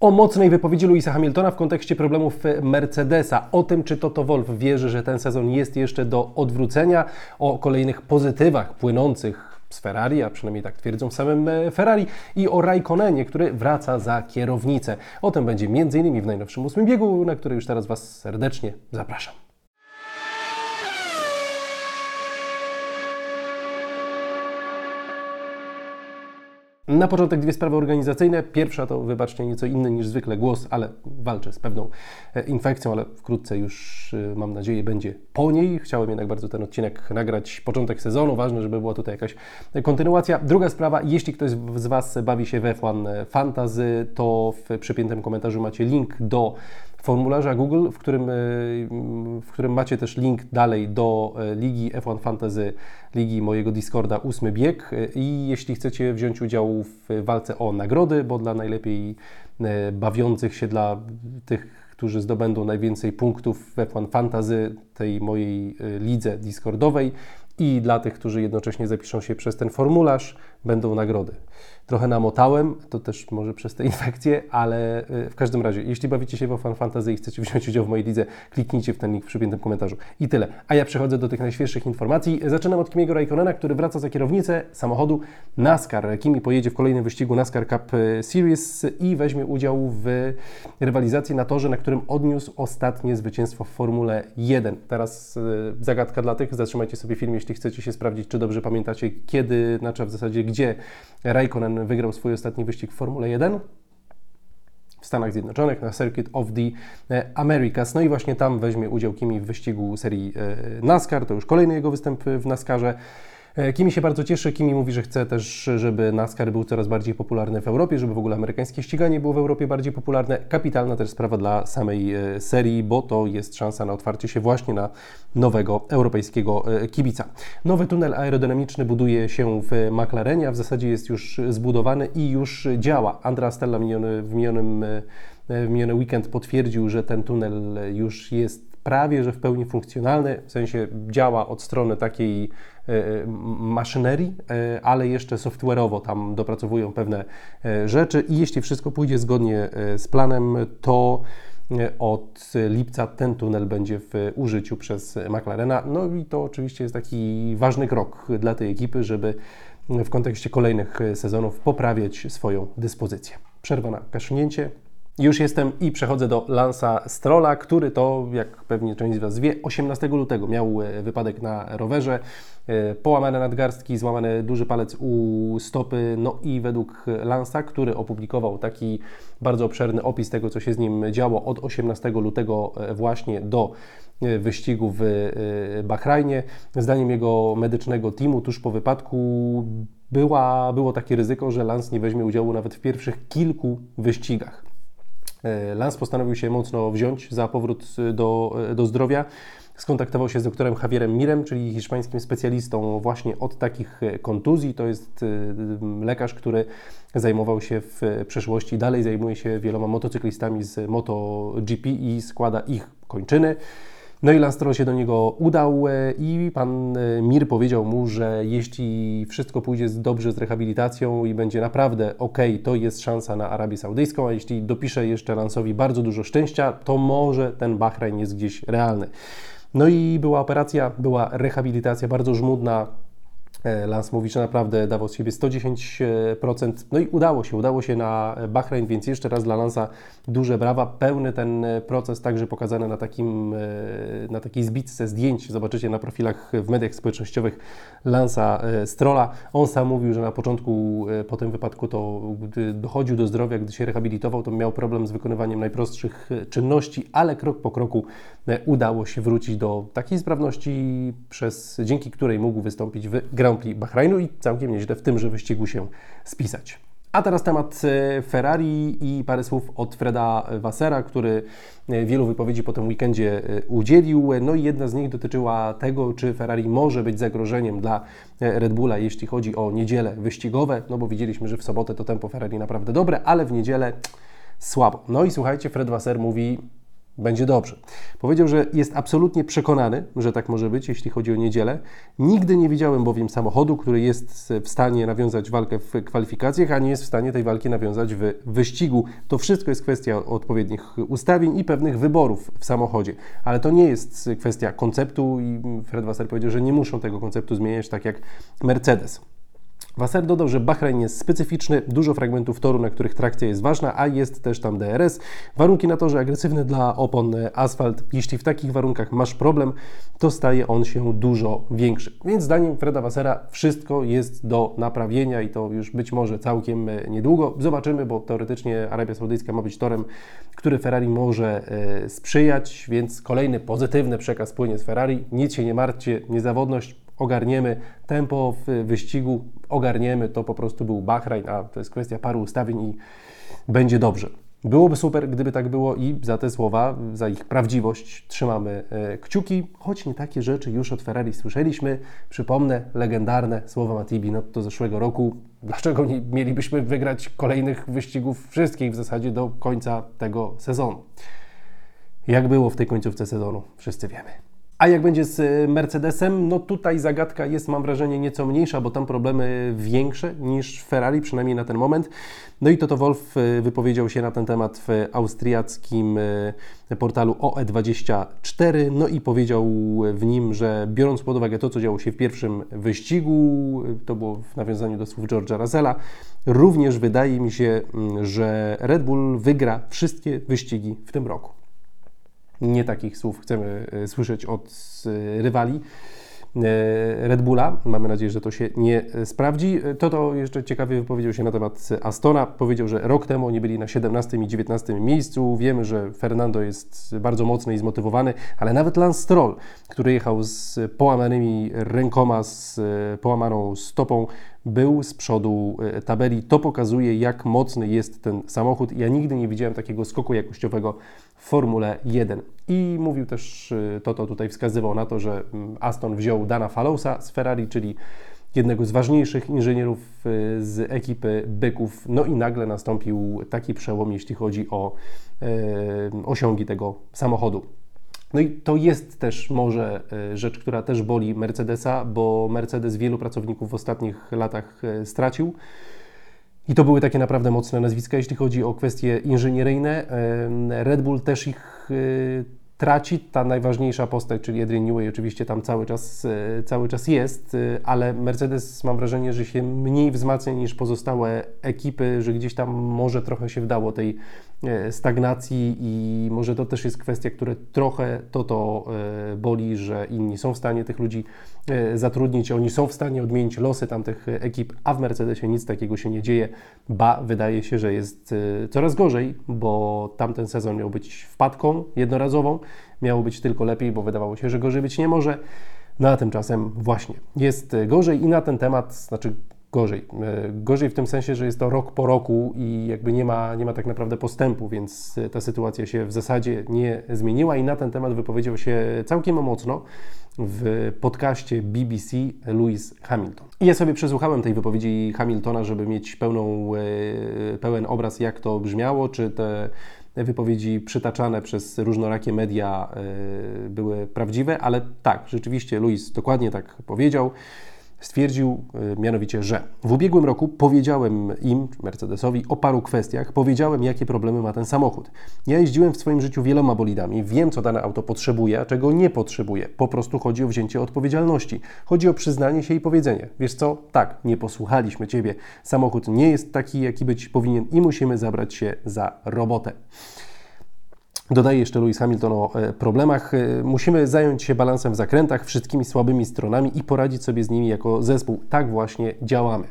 O mocnej wypowiedzi Louisa Hamiltona w kontekście problemów Mercedesa, o tym, czy Toto Wolff wierzy, że ten sezon jest jeszcze do odwrócenia, o kolejnych pozytywach płynących z Ferrari, a przynajmniej tak twierdzą w samym e, Ferrari, i o Raikkonenie, który wraca za kierownicę. O tym będzie m.in. w najnowszym ósmym biegu, na który już teraz Was serdecznie zapraszam. Na początek dwie sprawy organizacyjne. Pierwsza to, wybaczcie, nieco inny niż zwykle głos, ale walczę z pewną e, infekcją, ale wkrótce już, e, mam nadzieję, będzie po niej. Chciałem jednak bardzo ten odcinek nagrać początek sezonu. Ważne, żeby była tutaj jakaś kontynuacja. Druga sprawa, jeśli ktoś z Was bawi się w F1 Fantasy, to w przypiętym komentarzu macie link do formularza Google, w którym, e, w którym macie też link dalej do e, ligi F1 Fantasy, ligi mojego Discorda ósmy bieg. I jeśli chcecie wziąć udział w walce o nagrody, bo dla najlepiej e, bawiących się, dla tych, którzy zdobędą najwięcej punktów w F1 Fantasy, tej mojej lidze Discordowej i dla tych, którzy jednocześnie zapiszą się przez ten formularz, będą nagrody trochę namotałem, to też może przez te infekcje, ale y, w każdym razie, jeśli bawicie się w Fan Fantasy i chcecie wziąć udział w mojej lidze, kliknijcie w ten link w przypiętym komentarzu. I tyle. A ja przechodzę do tych najświeższych informacji. Zaczynam od Kimiego Raikkonena, który wraca za kierownicę samochodu NASCAR. Kimi pojedzie w kolejnym wyścigu NASCAR Cup y, Series i weźmie udział w rywalizacji na torze, na którym odniósł ostatnie zwycięstwo w Formule 1. Teraz y, zagadka dla tych, zatrzymajcie sobie film, jeśli chcecie się sprawdzić, czy dobrze pamiętacie, kiedy, znaczy w zasadzie gdzie Raikkonen wygrał swój ostatni wyścig w Formule 1 w Stanach Zjednoczonych na Circuit of the e, Americas. No i właśnie tam weźmie udział Kimi w wyścigu serii e, NASCAR. To już kolejny jego występ w NASCARze. E, Kimi się bardzo cieszy. Kimi mówi, że chce też, żeby NASCAR był coraz bardziej popularny w Europie, żeby w ogóle amerykańskie ściganie było w Europie bardziej popularne. Kapitalna też sprawa dla samej e, serii, bo to jest szansa na otwarcie się właśnie na nowego europejskiego e, kibica. Nowy tunel aerodynamiczny buduje się w McLarenie, a w zasadzie jest już zbudowany i już działa. Andrea Stella w minionym w miniony weekend potwierdził, że ten tunel już jest prawie że w pełni funkcjonalny, w sensie działa od strony takiej maszynerii, e, ale jeszcze software'owo tam dopracowują pewne rzeczy i jeśli wszystko pójdzie zgodnie z planem, to od lipca ten tunel będzie w użyciu przez McLarena. No i to oczywiście jest taki ważny krok dla tej ekipy, żeby w kontekście kolejnych sezonów poprawiać swoją dyspozycję. Przerwa na kasznięcie, już jestem i przechodzę do Lansa Strolla, który to, jak pewnie część z Was wie, 18 lutego miał e, wypadek na rowerze, e, połamane nadgarstki, złamany duży palec u stopy, no i według Lansa, który opublikował taki bardzo obszerny opis tego, co się z nim działo od 18 lutego e, właśnie do wyścigu w Bahrajnie. Zdaniem jego medycznego teamu tuż po wypadku była, było takie ryzyko, że Lans nie weźmie udziału nawet w pierwszych kilku wyścigach. E, Lance postanowił się mocno wziąć za powrót e, do, e, do zdrowia. Skontaktował się z doktorem Javierem Mirem, czyli hiszpańskim specjalistą właśnie od takich kontuzji. To jest lekarz, który zajmował się w przeszłości, dalej zajmuje się wieloma motocyklistami z MotoGP i składa ich kończyny. No i Lance się do niego udał e, i pan e, Mir powiedział mu, że jeśli wszystko pójdzie dobrze z rehabilitacją i będzie naprawdę ok, to jest szansa na Arabię Saudyjską, a jeśli dopisze jeszcze Lance'owi bardzo dużo szczęścia, to może ten Bahrain jest gdzieś realny. No i była operacja, była rehabilitacja bardzo żmudna, E, Lance mówi, że naprawdę dawał z siebie 110%. No i udało się, udało się na Bahrain, więc jeszcze raz dla Lansa duże brawa. Pełny ten proces, także pokazany na, takim, e, na takiej zbitce zdjęć. Zobaczycie na profilach w mediach społecznościowych Lansa e, Strola. On sam mówił, że na początku po tym wypadku to gdy dochodził do zdrowia, gdy się rehabilitował, to miał problem z wykonywaniem najprostszych czynności, ale krok po kroku udało się wrócić do takiej sprawności, przez, dzięki której mógł wystąpić w Grand Grand Prix i całkiem nieźle w tymże wyścigu się spisać. A teraz temat e, Ferrari i parę słów od Freda Wassera, który e, wielu wypowiedzi po tym weekendzie e, udzielił. No i jedna z nich dotyczyła tego, czy Ferrari może być zagrożeniem dla Red Bulla, jeśli chodzi o niedzielę wyścigowe, no bo widzieliśmy, że w sobotę to tempo Ferrari naprawdę dobre, ale w niedzielę słabo. No i słuchajcie, Fred Wasser mówi, będzie dobrze. Powiedział, że jest absolutnie przekonany, że tak może być, jeśli chodzi o niedzielę. Nigdy nie widziałem bowiem samochodu, który jest w stanie nawiązać walkę w kwalifikacjach, a nie jest w stanie tej walki nawiązać w wyścigu. To wszystko jest kwestia odpowiednich ustawień i pewnych wyborów w samochodzie. Ale to nie jest kwestia konceptu i Fred Wasser powiedział, że nie muszą tego konceptu zmieniać tak jak Mercedes. Wasser dodał, że Bahrain jest specyficzny, dużo fragmentów toru, na których trakcja jest ważna, a jest też tam DRS. Warunki na torze agresywne dla opon asfalt. Jeśli w takich warunkach masz problem, to staje on się dużo większy. Więc zdaniem Freda Wassera wszystko jest do naprawienia i to już być może całkiem niedługo. Zobaczymy, bo teoretycznie Arabia Saudyjska ma być torem, który Ferrari może e, sprzyjać, więc kolejny pozytywny przekaz płynie z Ferrari. Nic się nie martwcie, niezawodność ogarniemy tempo w wyścigu, ogarniemy, to po prostu był Bahrain, a to jest kwestia paru ustawień i będzie dobrze. Byłoby super, gdyby tak było i za te słowa, za ich prawdziwość trzymamy e, kciuki, choć nie takie rzeczy już od Ferrari słyszeliśmy. Przypomnę legendarne słowa Matibi no, do zeszłego roku. Dlaczego nie mielibyśmy wygrać kolejnych wyścigów, wszystkich w zasadzie do końca tego sezonu? Jak było w tej końcówce sezonu, wszyscy wiemy. A jak będzie z y, Mercedesem? No tutaj zagadka jest, mam wrażenie, nieco mniejsza, bo tam problemy większe niż Ferrari, przynajmniej na ten moment. No i Toto Wolf y, wypowiedział się na ten temat w austriackim y, portalu OE24, no i powiedział w nim, że biorąc pod uwagę to, co działo się w pierwszym wyścigu, to było w nawiązaniu do słów George'a Russella, również wydaje mi się, mm, że Red Bull wygra wszystkie wyścigi w tym roku. Nie takich słów chcemy e, słyszeć od e, rywali. E, Red Bulla. Mamy nadzieję, że to się nie sprawdzi. To to jeszcze ciekawie wypowiedział się na temat Astona. Powiedział, że rok temu oni byli na 17 i 19 miejscu. Wiemy, że Fernando jest bardzo mocny i zmotywowany, ale nawet Lance Stroll, który jechał z połamanymi rękoma, z połamaną stopą, był z przodu tabeli. To pokazuje, jak mocny jest ten samochód. Ja nigdy nie widziałem takiego skoku jakościowego w Formule 1. I mówił też, y, Toto tutaj wskazywał na to, że mm, Aston wziął Dana Fallowsa z Ferrari, czyli jednego z ważniejszych inżynierów y, z ekipy byków. No i nagle nastąpił taki przełom, jeśli chodzi o e, osiągi tego samochodu. No i to jest też może rzecz, która też boli Mercedesa, bo Mercedes wielu pracowników w ostatnich latach stracił. I to były takie naprawdę mocne nazwiska, jeśli chodzi o kwestie inżynieryjne. Red Bull też ich y, traci. Ta najważniejsza postać, czyli Adrian Newey, oczywiście tam cały czas, cały czas jest, ale Mercedes mam wrażenie, że się mniej wzmacnia niż pozostałe ekipy, że gdzieś tam może trochę się wdało tej E, stagnacji i może to też jest kwestia, które trochę to to e, boli, że inni są w stanie tych ludzi e, zatrudnić, oni są w stanie odmienić losy tamtych ekip, a w Mercedesie nic takiego się nie dzieje, ba wydaje się, że jest coraz gorzej, bo tamten sezon miał być wpadką jednorazową, miało być tylko lepiej, bo wydawało się, że gorzej być nie może. No a tymczasem właśnie jest gorzej i na ten temat, znaczy gorzej. E, gorzej w tym sensie, że jest to rok po roku i jakby nie ma, nie ma tak naprawdę postępu, więc ta sytuacja się w zasadzie nie zmieniła i na ten temat wypowiedział się całkiem mocno w podcaście BBC Lewis Hamilton. I ja sobie przesłuchałem tej wypowiedzi Hamiltona, żeby mieć pełną, e, pełen obraz, jak to brzmiało, czy te wypowiedzi przytaczane przez różnorakie media e, były prawdziwe, ale tak, rzeczywiście Lewis dokładnie tak powiedział stwierdził y, mianowicie, że w ubiegłym roku powiedziałem im, Mercedesowi, o paru kwestiach, powiedziałem, jakie problemy ma ten samochód. Ja jeździłem w swoim życiu wieloma bolidami, wiem, co dane auto potrzebuje, a czego nie potrzebuje. Po prostu chodzi o wzięcie odpowiedzialności. Chodzi o przyznanie się i powiedzenie, wiesz co, tak, nie posłuchaliśmy Ciebie, samochód nie jest taki, jaki być powinien i musimy zabrać się za robotę. Dodaje jeszcze Lewis Hamilton o e, problemach. E, musimy zająć się balansem w zakrętach, wszystkimi słabymi stronami i poradzić sobie z nimi jako zespół. Tak właśnie działamy.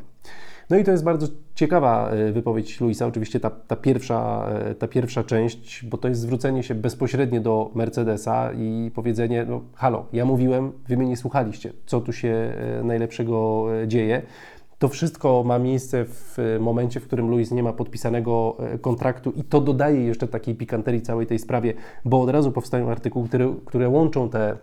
No i to jest bardzo ciekawa e, wypowiedź Luisa, oczywiście ta, ta, pierwsza, ta pierwsza część, bo to jest zwrócenie się bezpośrednio do Mercedesa i powiedzenie, no halo, ja mówiłem, wy mnie nie słuchaliście, co tu się najlepszego dzieje. To wszystko ma miejsce w e, momencie, w którym Luis nie ma podpisanego e, kontraktu i to dodaje jeszcze takiej pikanterii całej tej sprawie, bo od razu powstają artykuły, które, które łączą te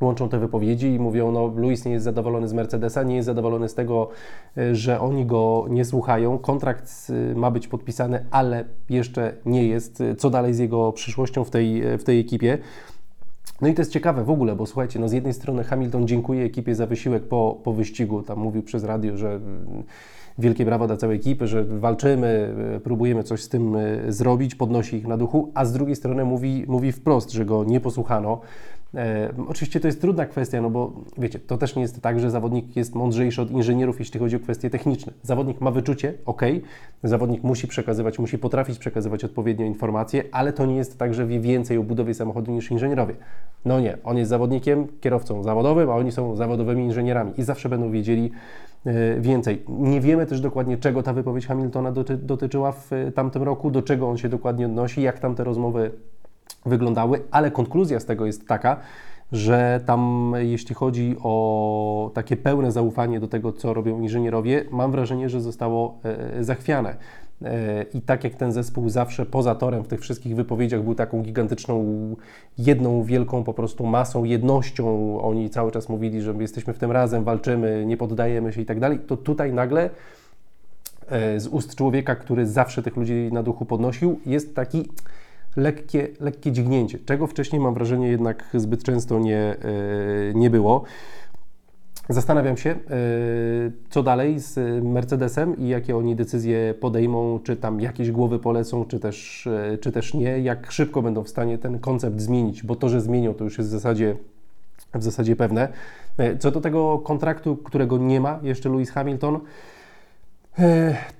łączą te wypowiedzi i mówią, no Luis nie jest zadowolony z Mercedesa, nie jest zadowolony z tego, e, że oni go nie słuchają. Kontrakt ma być podpisany, ale jeszcze nie jest. Co dalej z jego przyszłością w tej, w tej ekipie? No i to jest ciekawe w ogóle, bo słuchajcie, no z jednej strony Hamilton dziękuję ekipie za wysiłek po, po wyścigu, tam mówił przez radio, że mm, wielkie brawo dla całej ekipy, że walczymy, e, próbujemy coś z tym zrobić, podnosi ich na duchu, a z drugiej strony mówi, mówi wprost, że go nie posłuchano. E, oczywiście to jest trudna kwestia, no bo wiecie, to też nie jest tak, że zawodnik jest mądrzejszy od inżynierów, jeśli chodzi o kwestie techniczne. Zawodnik ma wyczucie, ok, zawodnik musi przekazywać, musi potrafić przekazywać odpowiednio informacje, ale to nie jest tak, że wie więcej o budowie samochodu niż inżynierowie. No nie, on jest zawodnikiem, kierowcą zawodowym, a oni są zawodowymi inżynierami i zawsze będą wiedzieli e, więcej. Nie wiemy też dokładnie, czego ta wypowiedź Hamiltona doty dotyczyła w tamtym roku, do czego on się dokładnie odnosi, jak tam te rozmowy wyglądały, ale konkluzja z tego jest taka, że tam jeśli chodzi o takie pełne zaufanie do tego, co robią inżynierowie, mam wrażenie, że zostało e, zachwiane. E, I tak jak ten zespół zawsze poza torem w tych wszystkich wypowiedziach był taką gigantyczną, jedną wielką po prostu masą, jednością, oni cały czas mówili, że jesteśmy w tym razem, walczymy, nie poddajemy się i tak dalej, to tutaj nagle e, z ust człowieka, który zawsze tych ludzi na duchu podnosił, jest taki lekkie, lekkie dźgnięcie, czego wcześniej mam wrażenie jednak zbyt często nie, e, nie było. Zastanawiam się, e, co dalej z Mercedesem i jakie oni decyzje podejmą, czy tam jakieś głowy polecą, czy też, e, czy też nie, jak szybko będą w stanie ten koncept zmienić, bo to, że zmienią, to już jest w zasadzie, w zasadzie pewne. Co do tego kontraktu, którego nie ma jeszcze Lewis Hamilton,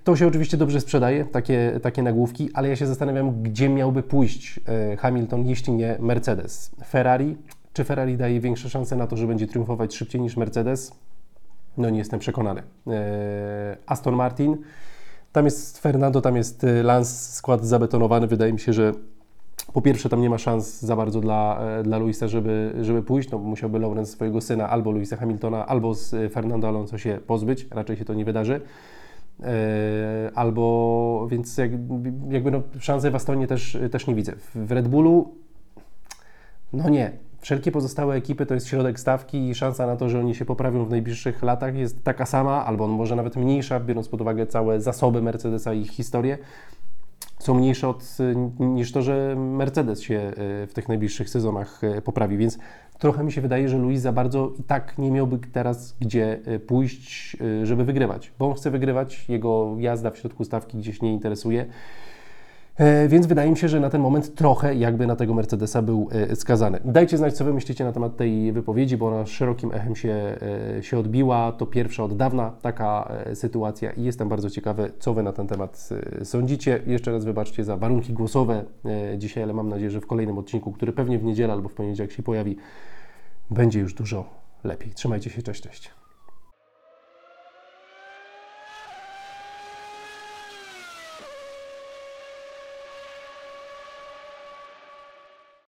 to się oczywiście dobrze sprzedaje, takie, takie nagłówki, ale ja się zastanawiam, gdzie miałby pójść e, Hamilton, jeśli nie Mercedes. Ferrari? Czy Ferrari daje większe szanse na to, że będzie triumfować szybciej niż Mercedes? No nie jestem przekonany. E, Aston Martin? Tam jest Fernando, tam jest Lance, skład zabetonowany. Wydaje mi się, że po pierwsze tam nie ma szans za bardzo dla, dla Luisa, żeby, żeby pójść. No, musiałby Lawrence swojego syna albo Luisa Hamiltona, albo z Fernando Alonso się pozbyć. Raczej się to nie wydarzy. E, albo więc jakby no, szansy w Astonie też, też nie widzę. W Red Bullu no nie. Wszelkie pozostałe ekipy to jest środek stawki i szansa na to, że oni się poprawią w najbliższych latach jest taka sama, albo może nawet mniejsza, biorąc pod uwagę całe zasoby Mercedesa i ich historię, są mniejsze od, niż to, że Mercedes się e, w tych najbliższych sezonach e, poprawi. Więc trochę mi się wydaje, że Luis za bardzo i tak nie miałby teraz gdzie e, pójść, żeby wygrywać, bo on chce wygrywać, jego jazda w środku stawki gdzieś nie interesuje. E, więc wydaje mi się, że na ten moment trochę jakby na tego Mercedesa był e, skazany. Dajcie znać, co Wy myślicie na temat tej wypowiedzi, bo ona szerokim echem się, e, się odbiła. To pierwsza od dawna taka sytuacja i jestem bardzo ciekawy, co Wy na ten temat sądzicie. Jeszcze raz wybaczcie za warunki głosowe dzisiaj, ale mam nadzieję, że w kolejnym odcinku, który pewnie w niedzielę albo w poniedziałek się pojawi, będzie już dużo lepiej. Trzymajcie się, cześć, cześć.